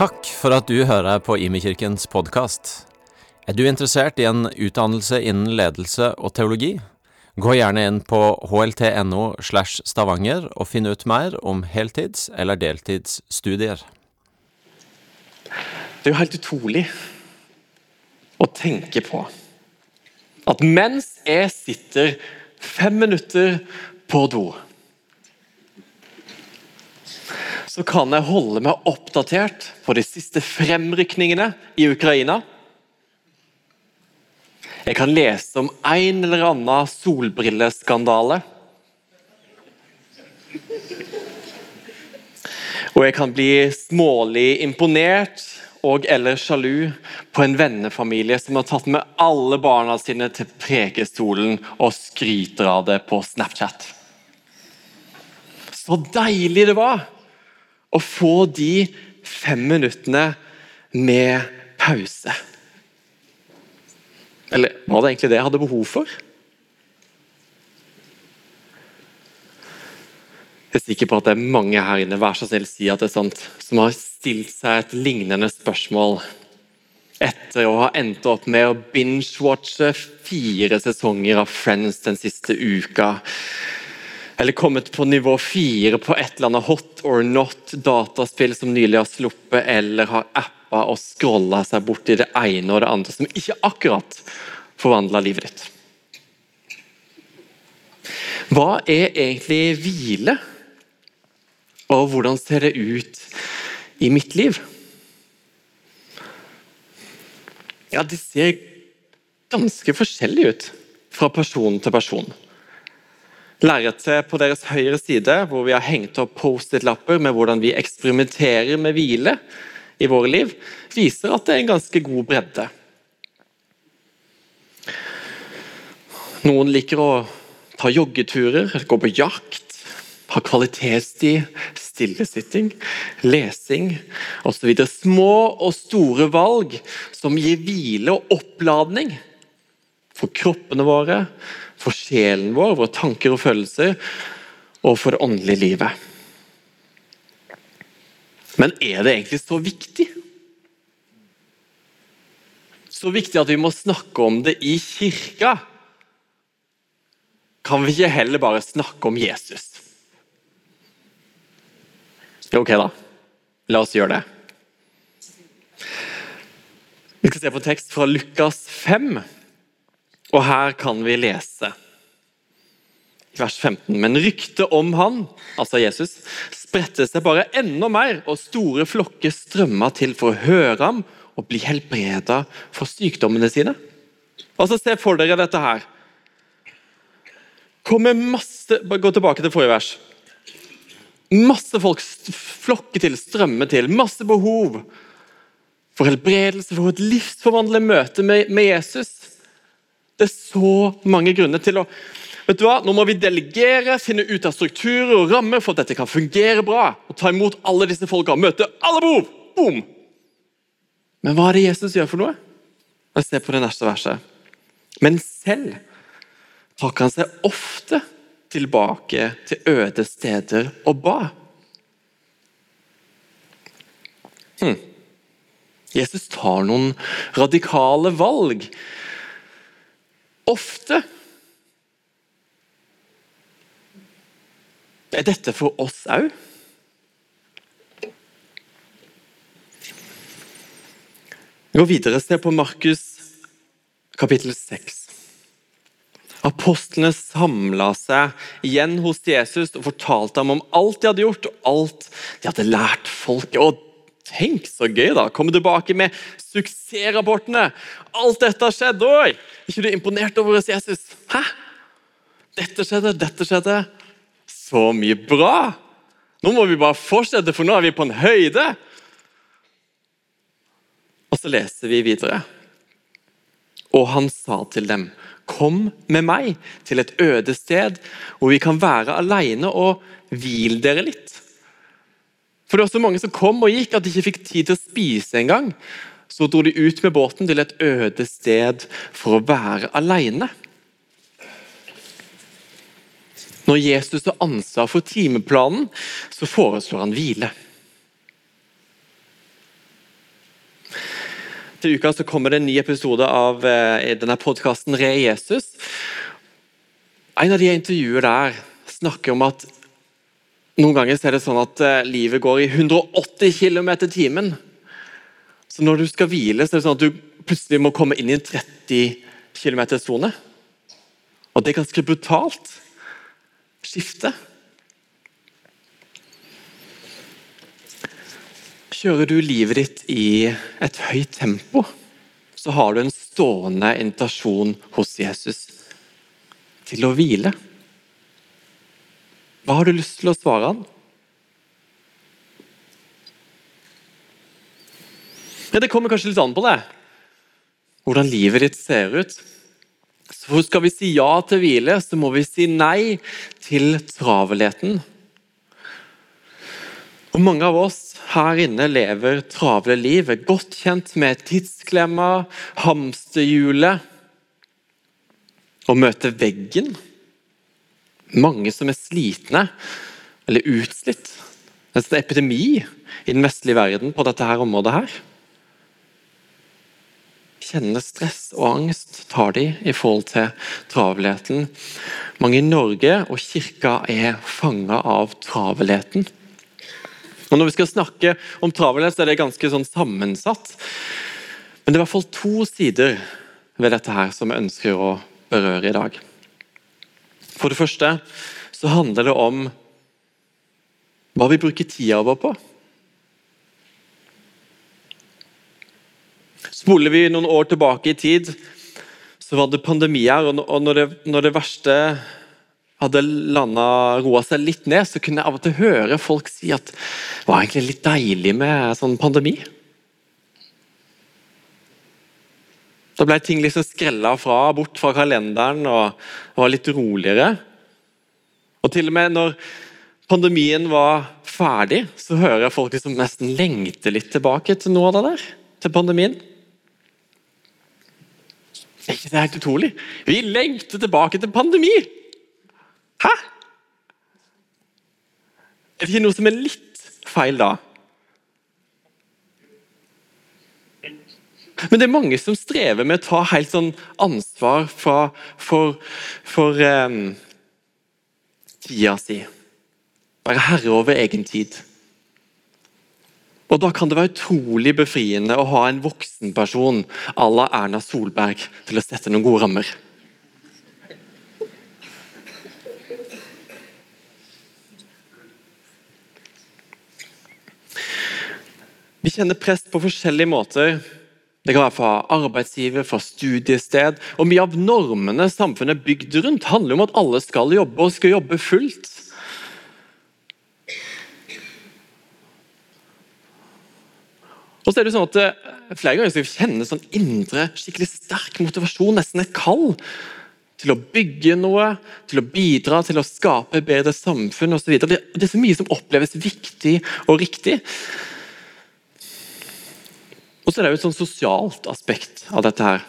Takk for at du hører på Imekirkens podkast. Er du interessert i en utdannelse innen ledelse og teologi? Gå gjerne inn på hlt.no slash stavanger og finn ut mer om heltids- eller deltidsstudier. Det er jo helt utrolig å tenke på at mens jeg sitter fem minutter på do, så kan jeg holde meg oppdatert på de siste fremrykningene i Ukraina. Jeg kan lese om en eller annen solbrilleskandale. Og jeg kan bli smålig imponert og eller sjalu på en vennefamilie som har tatt med alle barna sine til Prekestolen og skryter av det på Snapchat. Så deilig det var å få de fem minuttene med pause. Eller var det egentlig det jeg hadde behov for? Jeg er sikker på at det er mange her inne vær så snill si at det er sant, som har stilt seg et lignende spørsmål etter å ha endt opp med å binge-watche fire sesonger av Friends den siste uka. Eller kommet på nivå fire på et eller annet hot or not dataspill som nylig har sluppet, eller har appa og scrolla seg bort i det ene og det andre som ikke akkurat forvandla livet ditt. Hva er egentlig hvile? Og hvordan ser det ut i mitt liv? Ja, det ser ganske forskjellig ut fra person til person. Lerretet på deres høyre side, hvor vi har hengt opp Post-It-lapper med hvordan vi eksperimenterer med hvile i våre liv, viser at det er en ganske god bredde. Noen liker å ta joggeturer, gå på jakt, ha kvalitetstid, stillesitting, lesing osv. Små og store valg som gir hvile og oppladning for kroppene våre, for sjelen vår, våre tanker og følelser, og for det åndelige livet. Men er det egentlig så viktig? Så viktig at vi må snakke om det i kirka? Kan vi ikke heller bare snakke om Jesus? Ok, da. La oss gjøre det. Vi skal se på tekst fra Lukas 5, og her kan vi lese vers 15. Men ryktet om han, altså Jesus, spredte seg bare enda mer, og store flokker strømma til for å høre ham og bli helbreda for sykdommene sine. Altså, Se for dere dette her. Kommer masse, Gå tilbake til forrige vers. Masse folk flokker til, strømmer til. Masse behov for helbredelse, for et livsforvandlende møte med, med, Jesus. Det er så mange grunner til å vet du hva, Nå må vi delegere, finne ut av strukturer og rammer for at dette kan fungere bra. og Ta imot alle disse folka, møte alle behov. Boom! Men hva er det Jesus gjør for noe? Jeg ser på det neste verset. Men selv trakk han seg ofte tilbake til øde steder og ba. Hmm. Jesus tar noen radikale valg. Ofte. Er dette for oss òg? Gå videre, se på Markus kapittel 6. Apostlene samla seg igjen hos Jesus og fortalte ham om alt de hadde gjort og alt de hadde lært folket. Og Tenk så gøy, da! Komme tilbake med suksessrapportene. Alt dette har skjedd! Oi! Er ikke du imponert over Jesus? Hæ? Dette skjedde, dette skjedde. Så mye bra! Nå må vi bare fortsette, for nå er vi på en høyde. Og så leser vi videre. Og han sa til dem Kom med meg til et øde sted hvor vi kan være alene og hvile dere litt. For det var så mange som kom og gikk at de ikke fikk tid til å spise engang. Så dro de ut med båten til et øde sted for å være alene. Når Jesus har ansvar for timeplanen, så foreslår han hvile. Til uka så kommer det en ny episode av eh, denne podkasten Re Jesus. En av de jeg intervjuer der, snakker om at noen ganger er det sånn at eh, livet går i 180 km i timen. Så når du skal hvile, så er det sånn at du plutselig må komme inn i en 30 km-sone. Og det er ganske brutalt skifte. Kjører du livet ditt i et høyt tempo, så har du en stående invitasjon hos Jesus til å hvile. Hva har du lyst til å svare han? Ja, Det kommer kanskje litt an på det. Hvordan livet ditt ser ut. Så skal vi si ja til hvile, så må vi si nei til travelheten. Og Mange av oss her inne lever travle liv, er godt kjent med tidsklemma, hamsterhjulet og møter veggen. Mange som er slitne eller utslitt. Det er en epidemi i den vestlige verden på dette her området. her. Kjenner stress og angst tar de i forhold til travelheten. Mange i Norge og kirka er fanga av travelheten. Og Når vi skal snakke om travelhet, så er det ganske sånn sammensatt. Men det er i hvert fall to sider ved dette her som vi ønsker å berøre i dag. For det første så handler det om hva vi bruker tida vår på. Spoler vi noen år tilbake i tid, så var det pandemier, og når det, når det verste hadde landa roa seg litt ned, så kunne jeg av og til høre folk si at det var egentlig litt deilig med sånn pandemi. Da ble ting liksom skrella fra, bort fra kalenderen og var litt roligere. Og til og med når pandemien var ferdig, så hører jeg folk liksom nesten lengte litt tilbake til noe av det der. Til pandemien. Er ikke det helt utrolig? Vi lengter tilbake til pandemi! Hæ? Er det ikke noe som er litt feil da? Men det er mange som strever med å ta helt sånn ansvar for, for, for um, tida si. Være herre over egen tid. Og Da kan det være utrolig befriende å ha en voksenperson à la Erna Solberg til å sette noen gode rammer. Vi kjenner press på forskjellige måter. Det kan være fra arbeidsgiver, fra studiested. Og Mye av normene samfunnet er bygd rundt, handler om at alle skal jobbe, og skal jobbe fullt. Og så er det sånn at eh, Flere ganger skal vi kjenne sånn indre, skikkelig sterk motivasjon, nesten et kall, til å bygge noe, til å bidra, til å skape bedre samfunn osv. Det er så mye som oppleves viktig og riktig. Og så er det jo et sånn sosialt aspekt av dette her.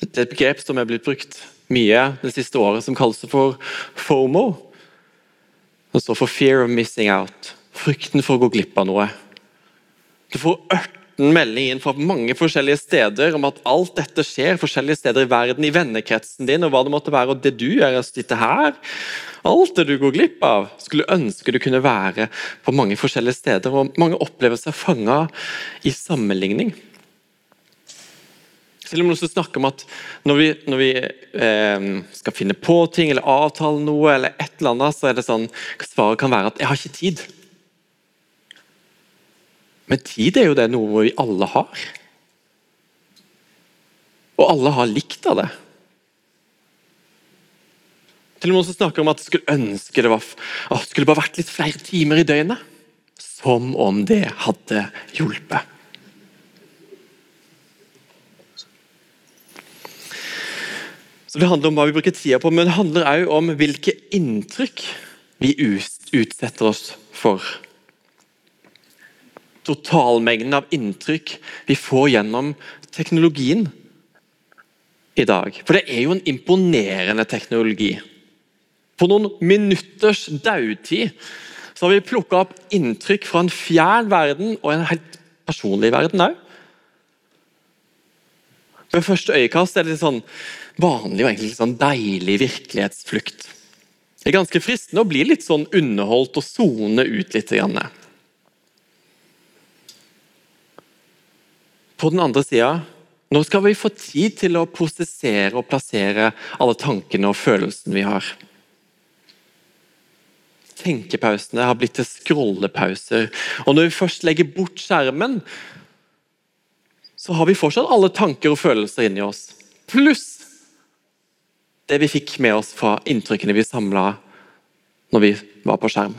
Det er et begrep som er blitt brukt mye det siste året, som kalles for FOMO. Det står for fear of missing out. Frykten for å gå glipp av noe. Du får 18 meldinger inn fra mange forskjellige steder om at alt dette skjer forskjellige steder i verden, i vennekretsen din, og hva det måtte være. Og det du gjør, å sitte her. Alt det du går glipp av, skulle ønske du kunne være på mange forskjellige steder. og Mange opplever seg fanga i sammenligning. Selv om noen snakker om at når vi, når vi eh, skal finne på ting eller avtale noe, eller et eller annet, så er det sånn svaret kan være at 'jeg har ikke tid'. Men tid er jo det noe vi alle har. Og alle har likt av det. Til og med noen som snakker om at skulle ønske det var, å, skulle bare vært litt flere timer i døgnet. Som om det hadde hjulpet. Så Det handler om hva vi bruker tida på, men det handler òg om hvilke inntrykk vi utsetter oss for. Totalmengden av inntrykk vi får gjennom teknologien i dag. For det er jo en imponerende teknologi. På noen minutters dautid så har vi plukka opp inntrykk fra en fjern verden og en helt personlig verden òg. Ved første øyekast er det litt sånn vanlig og egentlig litt sånn deilig virkelighetsflukt. Det er ganske fristende å bli litt sånn underholdt og sone ut litt. Grann. På den andre sida nå skal vi få tid til å prosessere og plassere alle tankene og følelsene vi har. Tenkepausene har blitt til scrollepauser. Og når vi først legger bort skjermen, så har vi fortsatt alle tanker og følelser inni oss. Pluss det vi fikk med oss fra inntrykkene vi samla når vi var på skjerm.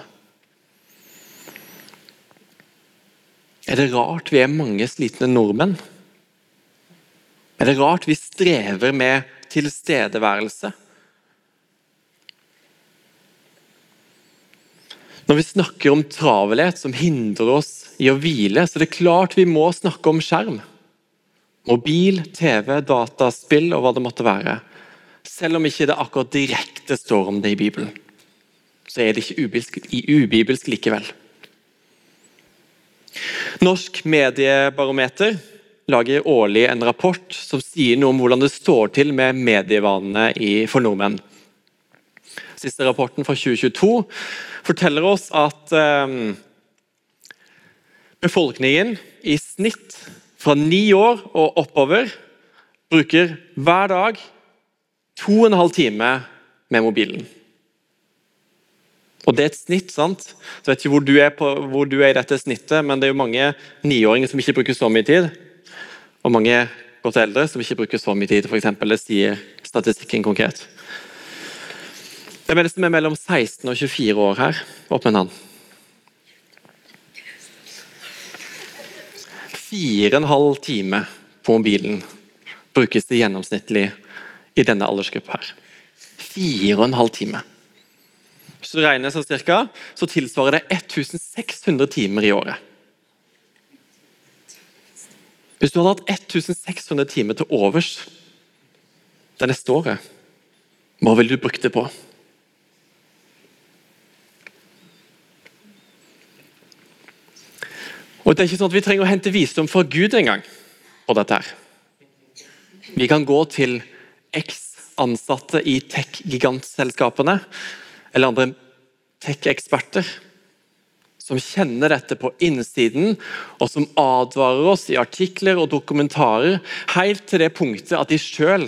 Er det rart vi er mange slitne nordmenn? Er det rart vi strever med tilstedeværelse? Når vi snakker om travelhet som hindrer oss i å hvile, så er det klart vi må snakke om skjerm. Mobil, TV, dataspill og hva det måtte være. Selv om ikke det akkurat direkte står om det i Bibelen, så er det ikke ubibelsk, ubibelsk likevel. Norsk mediebarometer lager årlig en rapport som sier noe om hvordan det står til med medievanene for nordmenn. Siste rapporten fra 2022 forteller oss at eh, befolkningen i snitt fra ni år og oppover bruker hver dag to og en halv time med mobilen. Og Det er et snitt. sant? Så Jeg vet ikke hvor du, på, hvor du er, i dette snittet, men det er jo mange niåringer som ikke bruker så mye tid. Og mange godt eldre som ikke bruker så mye tid, f.eks. Det sier statistikken konkret. Hvem er det som er mellom 16 og 24 år her? Opp med en hånd. Fire og en halv time på mobilen brukes det gjennomsnittlig i denne aldersgruppa. her. Fire og en halv time. Hvis du regner sånn cirka, så tilsvarer det 1600 timer i året. Hvis du hadde hatt 1600 timer til overs det neste året, hva ville du brukt det på? Og det er ikke sånn at Vi trenger å hente visdom fra Gud engang på dette. her. Vi kan gå til X-ansatte i tech-gigantselskapene eller andre tech-eksperter som kjenner dette på innsiden, og som advarer oss i artikler og dokumentarer helt til det punktet at de sjøl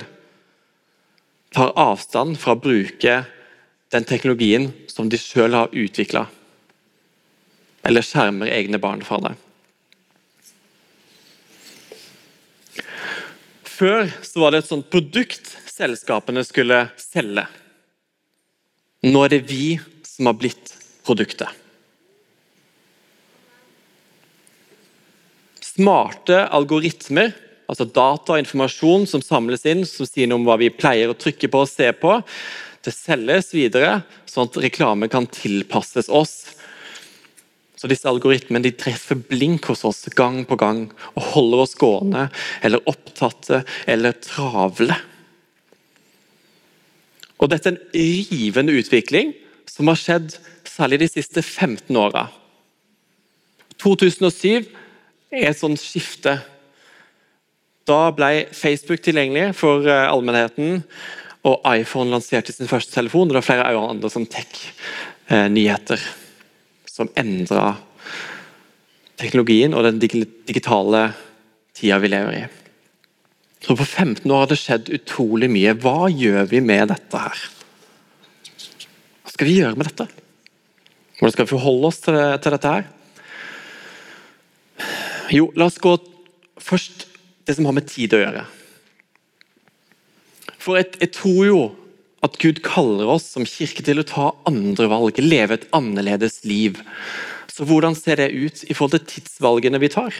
tar avstand fra å bruke den teknologien som de sjøl har utvikla, eller skjermer egne barn fra det. Før var det et sånt produkt selskapene skulle selge. Nå er det vi som har blitt produktet. Smarte algoritmer, altså data og informasjon som samles inn, som sier noe om hva vi pleier å trykke på og se på, det selges videre, sånn at reklame kan tilpasses oss så disse algoritmene treffer blink hos oss gang på gang og holder oss gående eller opptatte eller travle. Og Dette er en rivende utvikling som har skjedd særlig de siste 15 åra. 2007 er et sånt skifte. Da ble Facebook tilgjengelig for eh, allmennheten, og iPhone lanserte sin første telefon. og Det var flere andre som tech-nyheter. Eh, som endra teknologien og den digitale tida vi lever i. Så På 15 år har det skjedd utrolig mye. Hva gjør vi med dette her? Hva skal vi gjøre med dette? Hvordan skal vi forholde oss til, til dette her? Jo, la oss gå først det som har med tid å gjøre. For jeg, jeg tror jo at Gud kaller oss som kirke til å ta andre valg, leve et annerledes liv. Så hvordan ser det ut i forhold til tidsvalgene vi tar?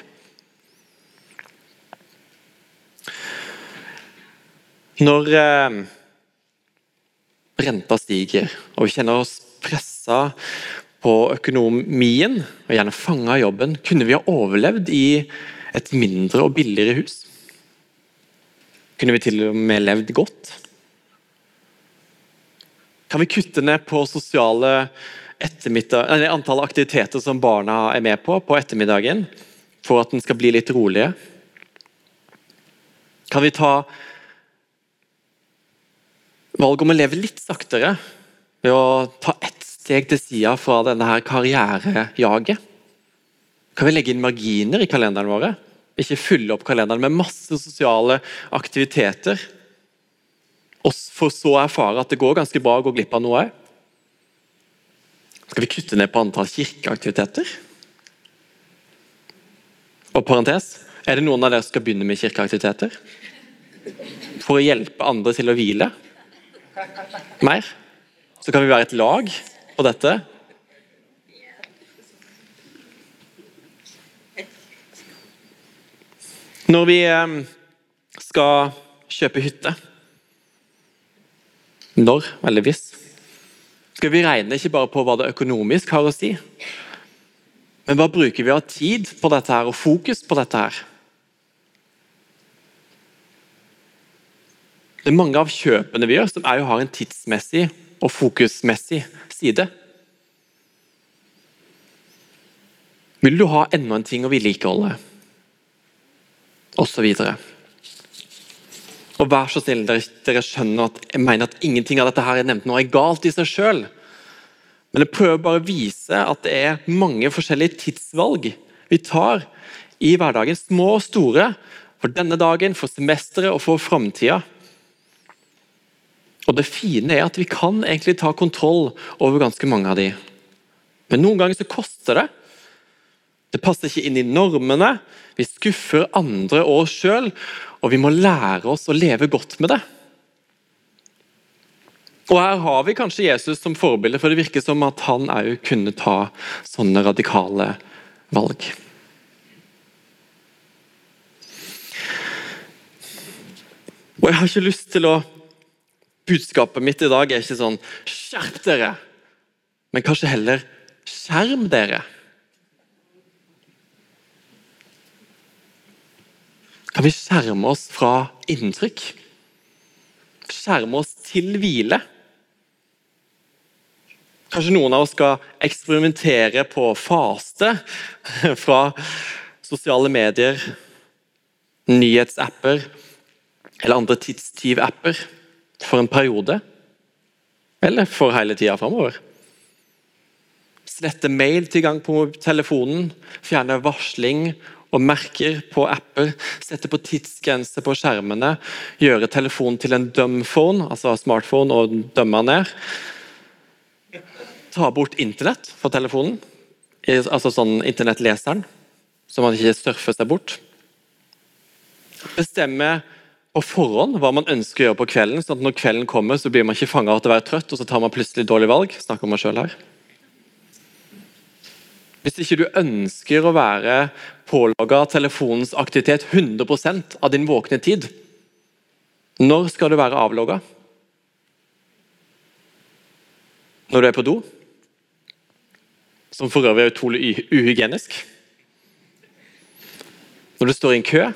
Når eh, renta stiger, og vi kjenner oss pressa på økonomien, og gjerne fanga jobben, kunne vi ha overlevd i et mindre og billigere hus? Kunne vi til og med levd godt? Kan vi kutte ned på sosiale antall aktiviteter som barna er med på på ettermiddagen, for at den skal bli litt rolige? Kan vi ta valget om å leve litt saktere ved å ta ett steg til sida fra denne her karrierejaget? Kan vi legge inn marginer i kalenderen våre? Ikke fylle opp kalenderen med masse sosiale aktiviteter. Og for så å erfare at det går ganske bra å gå glipp av noe òg. Skal vi kutte ned på antall kirkeaktiviteter? Og parentes, er det noen av dere som skal begynne med kirkeaktiviteter? For å hjelpe andre til å hvile? Mer? Så kan vi være et lag på dette. Når vi eh, skal kjøpe hytte Når, eller hvis skal vi regne ikke bare på hva det økonomisk har å si, men hva bruker vi av tid på dette her, og fokus på dette her? Det er Mange av kjøpene vi gjør, som er jo har en tidsmessig og fokusmessig side. Vil du ha enda en ting å vedlikeholde? Og så videre. Og vær så snill, dere, dere, skjønner at jeg mener at ingenting av dette her jeg nevnte nå er galt i seg sjøl. Men jeg prøver bare å vise at det er mange forskjellige tidsvalg vi tar i hverdagen. Små og store. For denne dagen, for semesteret og for framtida. Og det fine er at vi kan egentlig ta kontroll over ganske mange av de. Men noen ganger så koster det. Det passer ikke inn i normene. Vi skuffer andre og oss sjøl, og vi må lære oss å leve godt med det. Og Her har vi kanskje Jesus som forbilde, for det virker som at han òg kunne ta sånne radikale valg. Og jeg har ikke lyst til å Budskapet mitt i dag er ikke sånn 'skjerp dere', men kanskje heller 'skjerm dere'. Kan vi skjerme oss fra inntrykk? Skjerme oss til hvile? Kanskje noen av oss skal eksperimentere på faste fra sosiale medier, nyhetsapper eller andre tidstyvapper for en periode? Eller for hele tida framover? Slette mailtilgang på telefonen, fjerne varsling og merker på apper, sette på tidsgrense på skjermene, gjøre telefonen til en dumbphone, altså smartphone, og dømme ned. Ta bort internett fra telefonen, altså sånn internettleseren, så man ikke surfer seg bort. Bestemme på forhånd hva man ønsker å gjøre på kvelden, sånn at når kvelden kommer, så blir man ikke fanga av å være trøtt, og så tar man plutselig dårlig valg. Snakker om meg selv her. Hvis ikke du ønsker å være pålogga telefonens aktivitet 100% av din våkne tid, når skal du være avlogga? Når du er på do? Som for øvrig er utrolig uhygienisk. Når du står i en kø?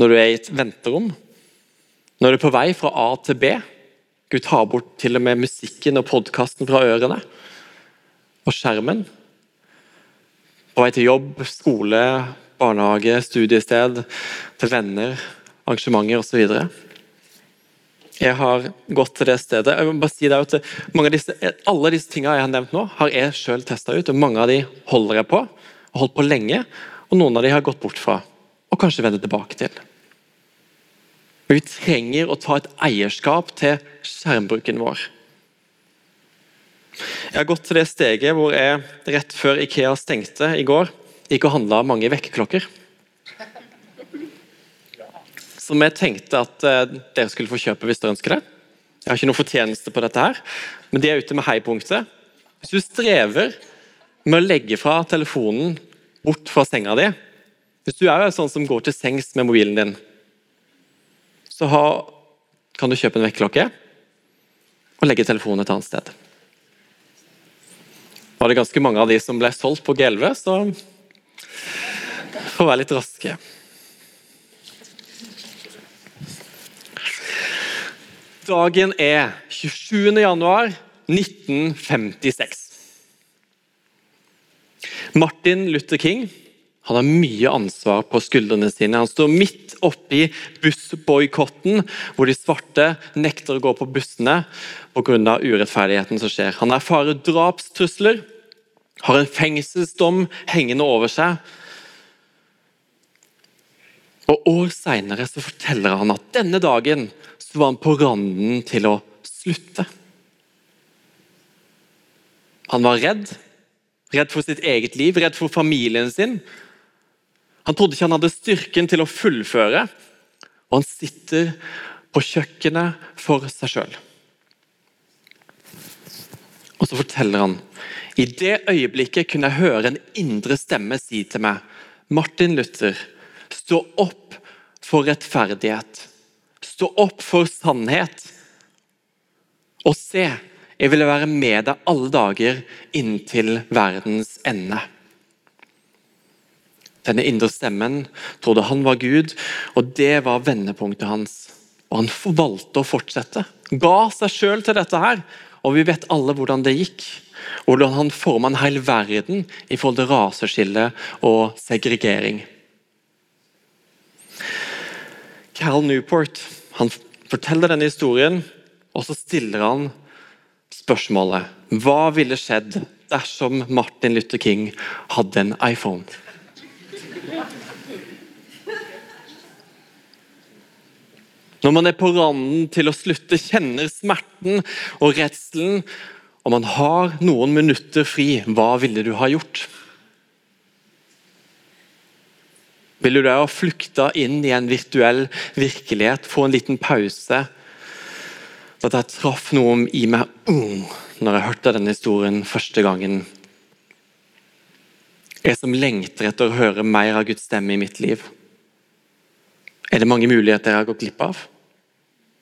Når du er i et venterom? Når du er på vei fra A til B? Gud tar bort til og med musikken og podkasten fra ørene. Og skjermen. På vei til jobb, skole, barnehage, studiested, til venner, arrangementer osv. Jeg har gått til det stedet. Jeg må bare si at av disse, Alle disse tingene jeg har nevnt nå, har jeg selv testa ut. og Mange av de holder jeg på, og holdt på lenge. Og noen av de har gått bort fra, og kanskje vende tilbake til. Men vi trenger å ta et eierskap til skjermbruken vår. Jeg har gått til det steget hvor jeg rett før Ikea stengte i går, gikk og handla mange vekkerklokker. Som jeg tenkte at eh, dere skulle få kjøpe hvis dere ønsker det. Jeg har ikke noe fortjeneste på dette, her, men de er ute med heipunktet. Hvis du strever med å legge fra telefonen bort fra senga di Hvis du er sånn som går til sengs med mobilen din, så kan du kjøpe en vekkerklokke og legge telefonen et annet sted var det ganske mange av de som ble solgt på G11, så får være litt raske. Dagen er 27. januar 1956. Martin Luther King Han har mye ansvar på skuldrene sine. Han står midt oppi bussboikotten, hvor de svarte nekter å gå på bussene pga. urettferdigheten som skjer. Han erfarer drapstrusler, har en fengselsdom hengende over seg. Og År seinere forteller han at denne dagen var han på randen til å slutte. Han var redd. Redd for sitt eget liv, redd for familien sin. Han trodde ikke han hadde styrken til å fullføre, og han sitter på kjøkkenet for seg sjøl. Og så forteller han i det øyeblikket kunne jeg høre en indre stemme si til meg Martin Luther, stå opp for rettferdighet. Stå opp for sannhet. Og se, jeg ville være med deg alle dager inntil verdens ende. Denne indre stemmen trodde han var Gud, og det var vendepunktet hans. Og han valgte å fortsette. Ga seg sjøl til dette her. Og vi vet alle hvordan det gikk. Hvordan han forma en hel verden i forhold til raseskille og segregering. Cal Newport han forteller denne historien, og så stiller han spørsmålet Hva ville skjedd dersom Martin Luther King hadde en iPhone? Når man er på randen til å slutte, kjenner smerten og redselen, og man har noen minutter fri, hva ville du ha gjort? Ville du ha flykta inn i en virtuell virkelighet, få en liten pause? At jeg traff noe i meg uh, når jeg hørte denne historien første gangen. Jeg som lengter etter å høre mer av Guds stemme i mitt liv. Er det mange muligheter jeg har gått glipp av?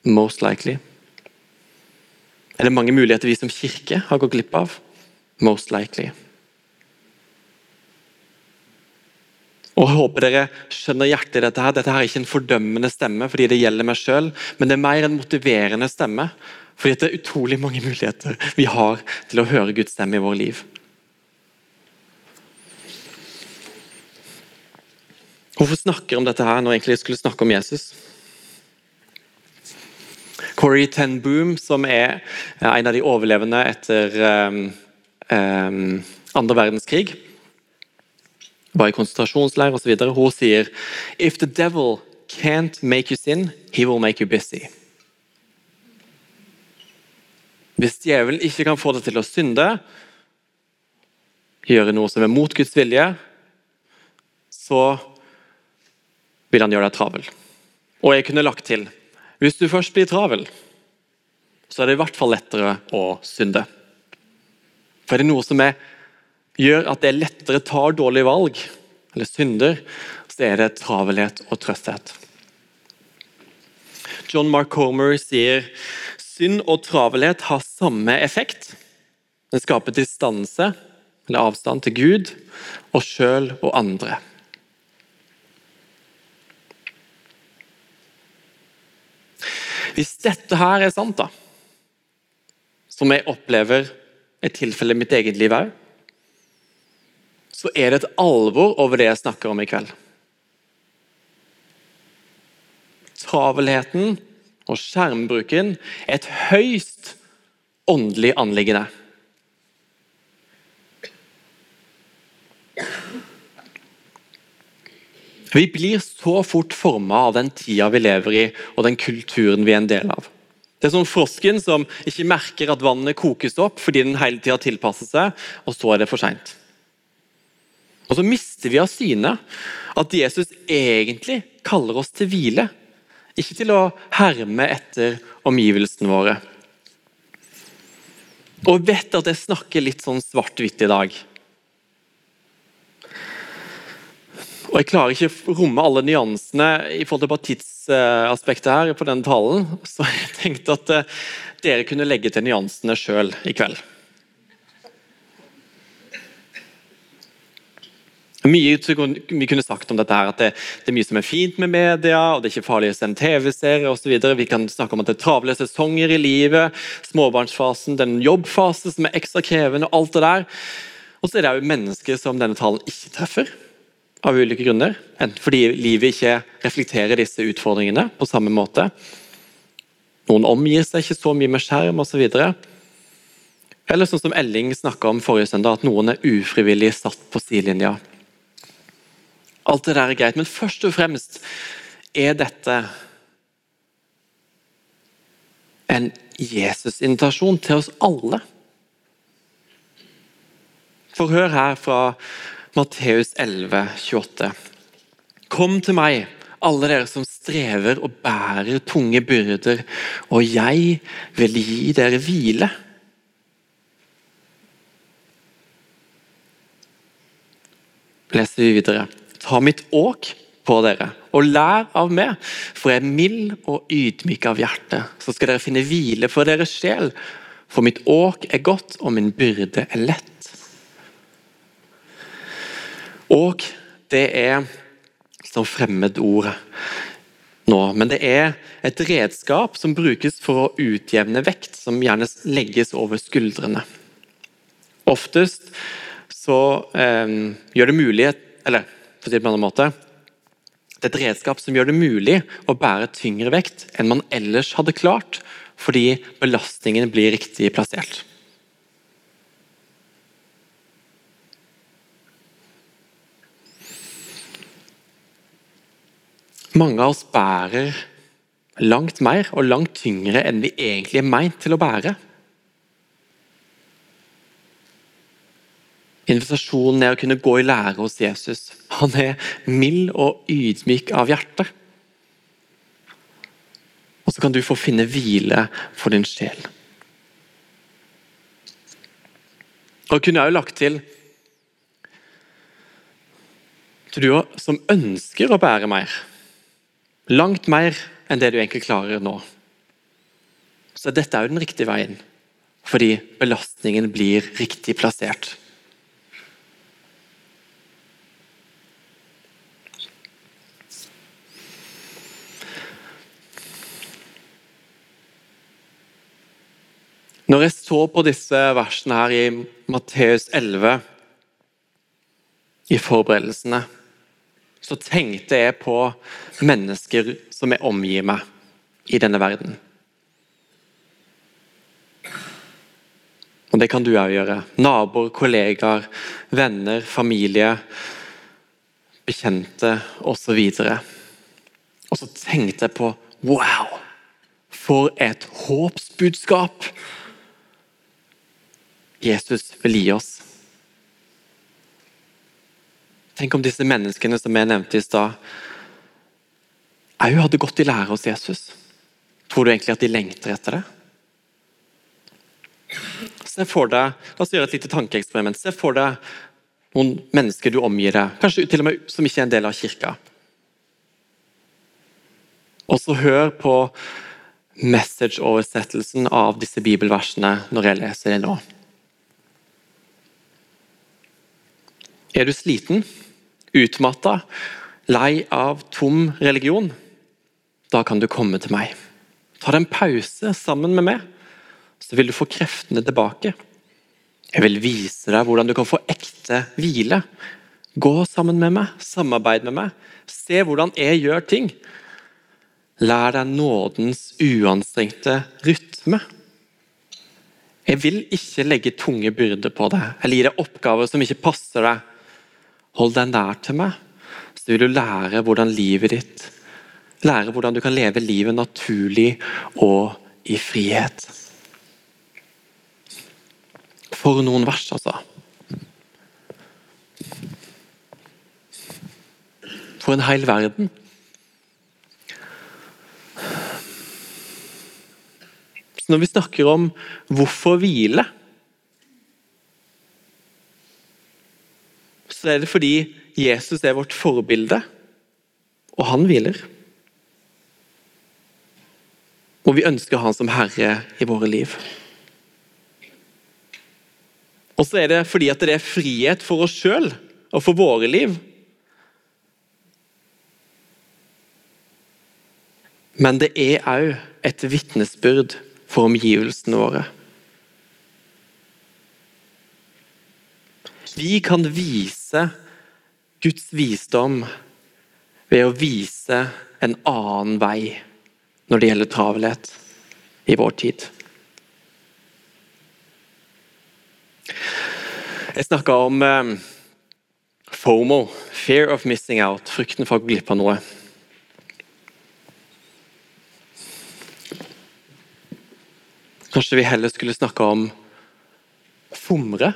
Most likely. Er det mange muligheter vi som kirke har gått glipp av? Most likely. Og jeg håper dere skjønner hjertet i dette. her. Dette her er ikke en fordømmende stemme fordi det gjelder meg sjøl, men det er mer en motiverende stemme. Fordi det er utrolig mange muligheter vi har til å høre Guds stemme i vår liv. Hvorfor snakker jeg om dette her når jeg egentlig skulle snakke om Jesus? Corey Ten Boom, som er en av de overlevende etter um, um, andre verdenskrig, var i konsentrasjonsleir osv. Hun sier If the devil can't make you sin, he will make you busy. Hvis djevelen ikke kan få deg til å synde, gjøre noe som er mot Guds vilje, så vil han gjøre deg travel. Og jeg kunne lagt til hvis du først blir travel, så er det i hvert fall lettere å synde. For er det noe som er gjør at det lettere tar dårlige valg, eller synder, så er det travelhet og trøsthet. John Mark Homer sier synd og travelhet har samme effekt. Den skaper distanse, eller avstand, til Gud, og sjøl og andre. Hvis dette her er sant, da, som jeg opplever et tilfelle i mitt eget liv òg, så er det et alvor over det jeg snakker om i kveld. Travelheten og skjermbruken er et høyst åndelig anliggende. Vi blir så fort forma av den tida vi lever i og den kulturen vi er en del av. Det er som frosken som ikke merker at vannet kokes opp fordi den hele tida tilpasser seg, og så er det for seint. Og så mister vi av syne at Jesus egentlig kaller oss til hvile. Ikke til å herme etter omgivelsene våre. Og vet at jeg snakker litt sånn svart-hvitt i dag. Og Jeg klarer ikke å romme alle nyansene i forhold til bare tidsaspektet her på denne talen, så jeg tenkte at eh, dere kunne legge til nyansene sjøl i kveld. Mye vi kunne sagt om dette her, at det, det, er mye som er fint med media, og det er ikke farlig å sende TV-serier osv. Vi kan snakke om at det er travle sesonger i livet, småbarnsfasen, den jobbfasen som er ekstra krevende, og alt det der. Og så er det jo mennesker som denne talen ikke treffer. Av ulike grunner. Enten fordi livet ikke reflekterer disse utfordringene på samme måte. Noen omgir seg ikke så mye med skjerm osv. Eller sånn som Elling snakka om forrige søndag, at noen er ufrivillig satt på sidelinja. Alt det der er greit, men først og fremst er dette en Jesus-invitasjon til oss alle. For hør her fra Matteus 11, 28. Kom til meg, alle dere som strever og bærer tunge byrder, og jeg vil gi dere hvile. Leser vi videre. Ta mitt åk på dere, og lær av meg, for jeg er mild og ydmyk av hjerte. Så skal dere finne hvile for deres sjel, for mitt åk er godt, og min byrde er lett. Og det er som fremmedordet nå, men det er et redskap som brukes for å utjevne vekt, som gjerne legges over skuldrene. Oftest så eh, gjør det mulig Eller for å si det på en annen måte Det er et redskap som gjør det mulig å bære tyngre vekt enn man ellers hadde klart, fordi belastningen blir riktig plassert. Mange av oss bærer langt mer og langt tyngre enn vi egentlig er meint til å bære. Invitasjonen er å kunne gå i lære hos Jesus. Han er mild og ydmyk av hjerte. Og så kan du få finne hvile for din sjel. Og kunne jeg jo lagt til til du som ønsker å bære mer. Langt mer enn det du egentlig klarer nå. Så dette er jo den riktige veien, fordi belastningen blir riktig plassert. Når jeg så på disse versene her i Matteus 11 i forberedelsene så tenkte jeg på mennesker som jeg omgir meg i denne verden. Og Det kan du òg gjøre. Naboer, kollegaer, venner, familie, bekjente osv. Og, så tenkte jeg på Wow! For et håpsbudskap Jesus vil gi oss. Tenk om disse menneskene som jeg nevnte i stad, òg hadde gått i lære hos Jesus. Tror du egentlig at de lengter etter det? Se for deg, La oss gjøre et lite tankeeksperiment. Se for deg noen mennesker du omgir deg, kanskje til og med som ikke er en del av kirka. Og så hør på message-oversettelsen av disse bibelversene når jeg leser det nå. Er du sliten? Utmatta, lei av tom religion, da kan du komme til meg. Ta deg en pause sammen med meg, så vil du få kreftene tilbake. Jeg vil vise deg hvordan du kan få ekte hvile. Gå sammen med meg, samarbeid med meg. Se hvordan jeg gjør ting. Lær deg nådens uanstrengte rytme. Jeg vil ikke legge tunge byrder på deg eller gi deg oppgaver som ikke passer deg. Hold deg nær til meg, så vil du lære hvordan livet ditt Lære hvordan du kan leve livet naturlig og i frihet. For noen vers, altså. For en hel verden. Så når vi snakker om hvorfor hvile så er det fordi Jesus er vårt forbilde, og han hviler. Og vi ønsker han som herre i våre liv. Og så er det fordi at det er frihet for oss sjøl og for våre liv. Men det er òg et vitnesbyrd for omgivelsene våre. Vi kan vise Guds visdom ved å vise en annen vei når det gjelder travelhet i vår tid. Jeg snakka om eh, FOMO, fear of missing out, frykten for å gå glipp av noe. Kanskje vi heller skulle snakke om fomre?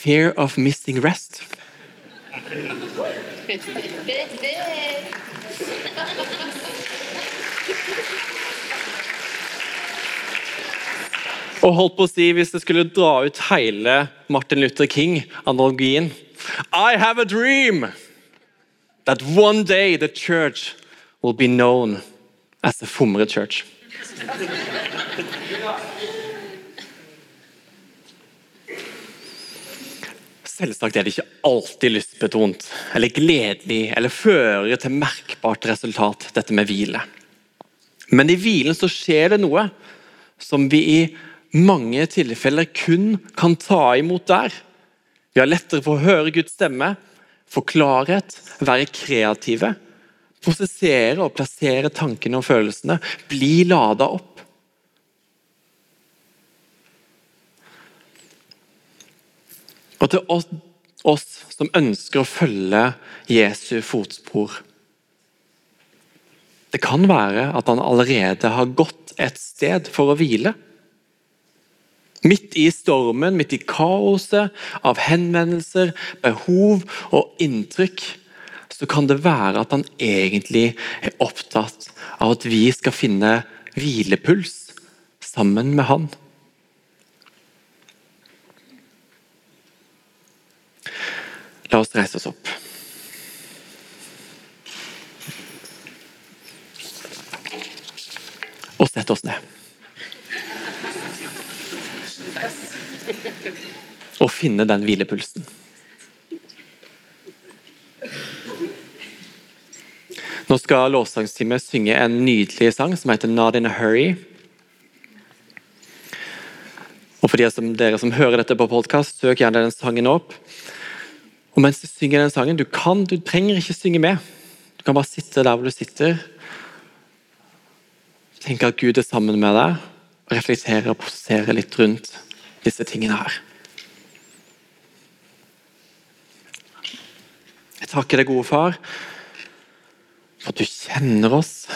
Fear of missing rest. Og holdt på å si, Hvis det skulle dra ut hele Martin Luther King-analogien I have a dream that one day the church will be known as the fomre church. Selvsagt er det ikke alltid lystbetont, eller gledelig eller fører til merkbart resultat, dette med hvile. Men i hvilen så skjer det noe som vi i mange tilfeller kun kan ta imot der. Vi har lettere for å høre Guds stemme, få klarhet, være kreative. Prosessere og plassere tankene og følelsene. Bli lada opp. Og til oss, som ønsker å følge Jesu fotspor. Det kan være at han allerede har gått et sted for å hvile. Midt i stormen, midt i kaoset av henvendelser, behov og inntrykk, så kan det være at han egentlig er opptatt av at vi skal finne hvilepuls sammen med han. La oss reise oss opp. Og sette oss ned. Og finne den hvilepulsen. Nå skal lovsangsteamet synge en nydelig sang som heter 'Not in a Hurry'. Og For de som, dere som hører dette på podkast, søk gjerne den sangen opp. Og mens du synger den sangen, du kan, du trenger ikke synge med. Du kan bare sitte der hvor du sitter. Tenke at Gud er sammen med deg, og reflektere og prosessere litt rundt disse tingene her. Jeg takker deg, gode far, for at du kjenner oss,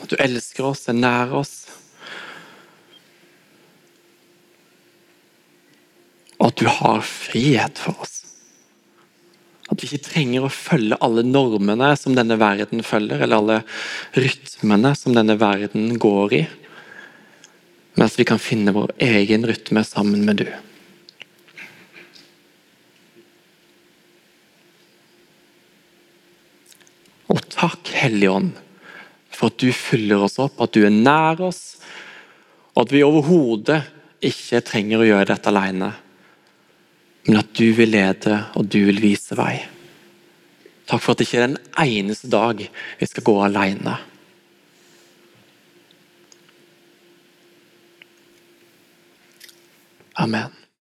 at du elsker oss, er nær oss. Og at du har frihet for oss. At vi ikke trenger å følge alle normene som denne verden følger, eller alle rytmene som denne verden går i. Men at vi kan finne vår egen rytme sammen med du. Og takk, Hellige Ånd, for at du fyller oss opp, at du er nær oss, og at vi overhodet ikke trenger å gjøre dette alene, men at du vil lede og du vil vise vei. Takk for at det ikke er den eneste dag vi skal gå alene. Amen.